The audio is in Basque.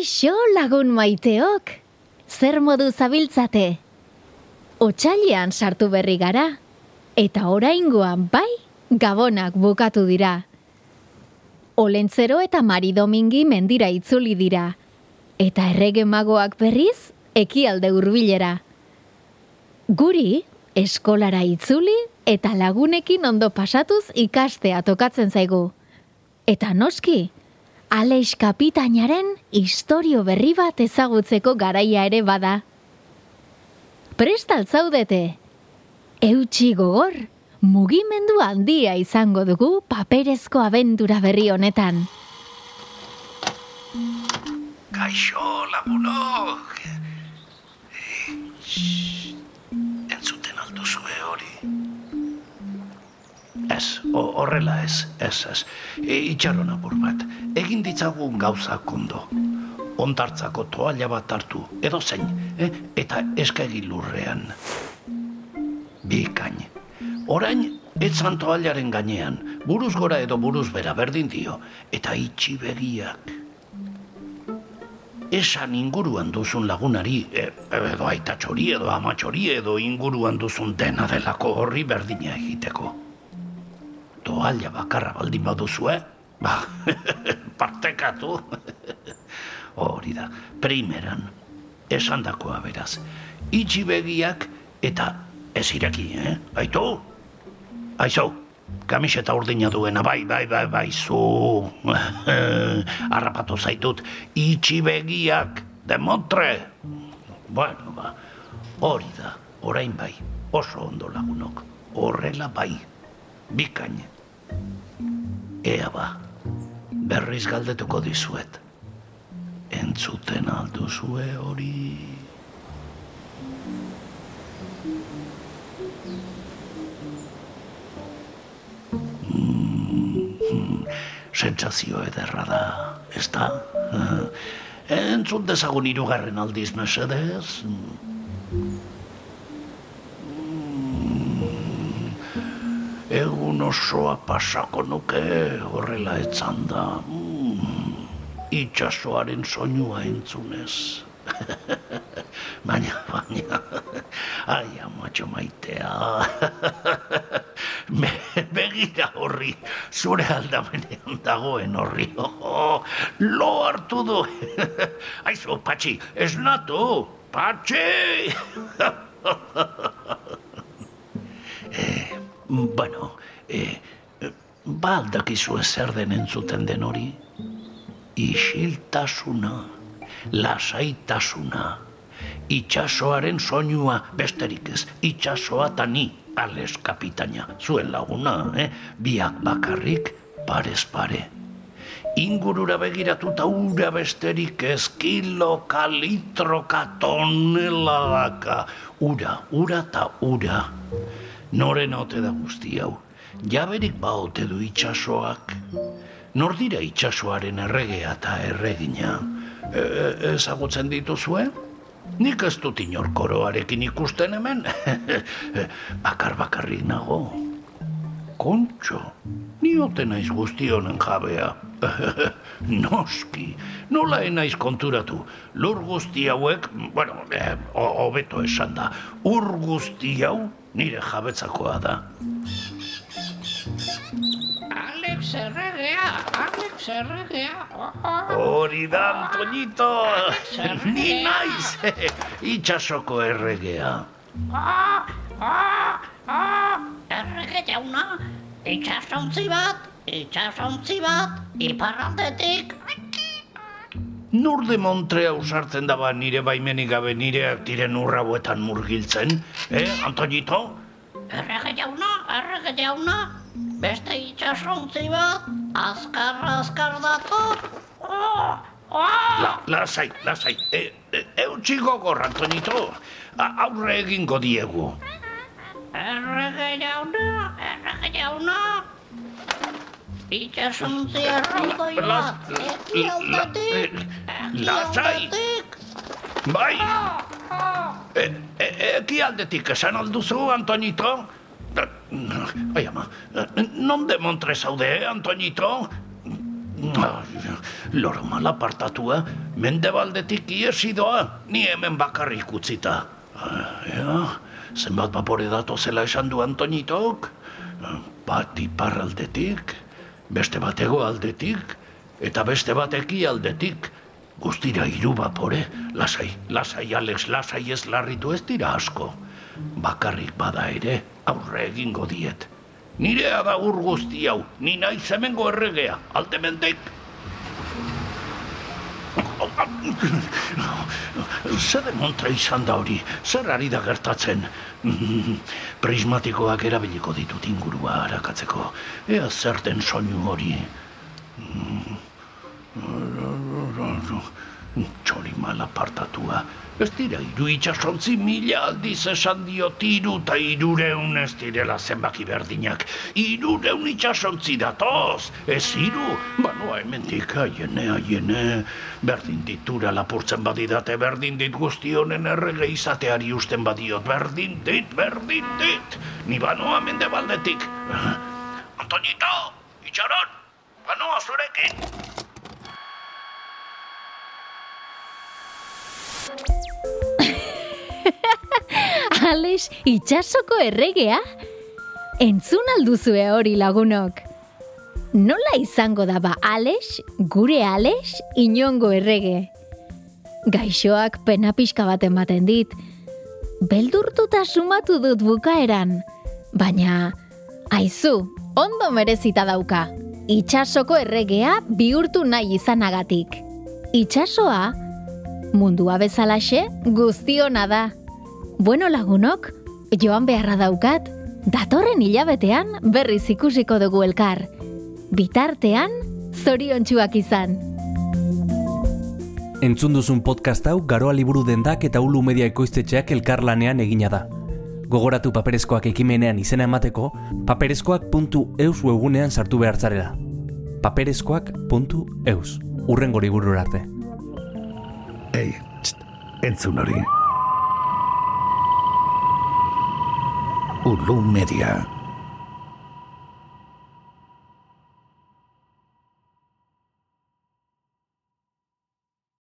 Kaixo lagun maiteok, zer modu zabiltzate? Otsailean sartu berri gara, eta oraingoan bai, gabonak bukatu dira. Olentzero eta Mari Domingi mendira itzuli dira, eta errege magoak berriz, ekialde hurbilera. Guri, eskolara itzuli eta lagunekin ondo pasatuz ikastea tokatzen zaigu. Eta noski, Aleix kapitainaren historio berri bat ezagutzeko garaia ere bada. Prestal zaudete, eutxi gogor, mugimendu handia izango dugu paperezko abentura berri honetan. Kaixo, lagunok! Entzuten Ez, horrela ez, ez, ez. E, itxaron apur bat, egin ditzagun gauza kondo. Ontartzako toalla bat hartu, edo zein, eh? eta eskagi lurrean. Bikain. Orain, etzan toallaren gainean, buruz gora edo buruz bera berdin dio, eta itxi begiak. Esan inguruan duzun lagunari, e, edo aita txori edo ama txori edo inguruan duzun dena delako horri berdina egiteko toalla bakarra baldin baduzu, eh? Ba, partekatu. Hori da, primeran, esan dakoa beraz. Itxi begiak eta ez ireki, eh? Aitu? Aizu, kamiseta urdina duena, bai, bai, bai, bai, zu. Arrapatu zaitut, itxi begiak, demontre. Bueno, ba, hori da, orain bai, oso ondo lagunok, horrela bai, bikain. Ea ba, berriz galdetuko dizuet. Entzuten alduzue hori... Mm, sentsazio ederra da, ez da? Entzun dezagun irugarren aldiz mesedez? Egun osoa pasako nuke horrela etzan da. Mm, itxasoaren soinua entzunez. baina, baina, ai, amatxo maitea. Be, begira horri, zure aldamenean dagoen horri. Oh, lo hartu du. Aizu, patxi, ez natu, patxi! eh, Bueno, e, ba aldakizu zer den entzuten den hori? Isiltasuna, lasaitasuna, itxasoaren soinua besterik ez, itxasoa eta ni, ales kapitaina, zuen laguna, eh? biak bakarrik, parez pare. Ingurura begiratuta ura besterik ez, kilo, kalitro, tonelaka, ura, ura eta ura noren ote da guzti hau. Jaberik ba ote du itxasoak. Nor dira itxasoaren erregea eta erregina. E, e, ezagutzen dituzue? Nik ez dut inorkoroarekin ikusten hemen. Bakar bakarrik nago. Kontxo, ni ote naiz guzti honen jabea. Noski, nola enaiz konturatu. Lur guzti hauek, bueno, eh, hobeto esan da, ur guzti hau nire jabetzakoa da. Alex erregea, Alex erregea. Hori da, Antoñito, ni naiz, itxasoko erregea. Ah, ah, ah, errege jauna, itxasontzi bat, itxasontzi bat, iparraldetik. Nur de Montrea usartzen daba nire baimenik gabe nire diren urrabuetan murgiltzen, eh, Antoñito? Errege jauna, errege jauna, beste itxasontzi bat, azkar, azkar dator. Oh, oh. La, lasai, lasai, e, e, eutxi gogor, Antoñito, A, aurre egingo diegu. Errege jauna, errege jauna, itxasontzi erraldoi bat, ekialdetik, Lasai, ekialdetik. bai, e, e, eki aldetik esan alduzu, Antoñito? Ai, ama, non de Montre zaude, Antoñito? Loro malapartatua, mendebaldetik iesi doa, ni hemen bakarrik utzita. Ah, Ja, zenbat bapore dato zela esan du Antonitok? Bat iparraldetik, beste bat aldetik, eta beste bat aldetik. Guztira hiru bapore, lasai, lasai Alex, lasai ez larritu ez dira asko. Bakarrik bada ere, aurre egingo diet. Nirea da ur guzti hau, ni nahi zemengo erregea, alde mendek. Zer demontra izan da hori, zer ari da gertatzen? Prismatikoak erabiliko ditut ingurua harakatzeko, ea zer den soinu hori. Txori malapartatua, ez dira iru itxasontzi mila aldiz esan dio tiru eta irureun ez direla zenbaki berdinak. Irureun itxasontzi datoz, ez iru, banoa hemendik aiene, aiene. Berdin ditura lapurtzen badidate, berdin dit guztionen errege izateari usten badiot, berdin dit, berdin dit. Ni banoa mende baldetik. Antonito, itxaron, banoa zurekin. Alex, itxasoko erregea? Entzun alduzue hori lagunok. Nola izango da ba Alex, gure Alex, inongo errege? Gaixoak pena pixka bat ematen dit. Beldurtuta sumatu dut bukaeran. Baina, aizu, ondo merezita dauka. Itxasoko erregea bihurtu nahi izanagatik. Itxasoa, mundua bezalaxe, guztiona da. Bueno lagunok, joan beharra daukat, datorren hilabetean berriz ikusiko dugu elkar. Bitartean, zoriontsuak izan. Entzun duzun podcast hau Garoa Liburu Dendak eta Ulu Media Ekoiztetxeak elkarlanean egina da. Gogoratu paperezkoak ekimenean izena emateko, paperezkoak.eus webunean sartu behar zarela. paperezkoak.eus. Urren gori arte. Ei, txt, entzun hori. Ulu Media.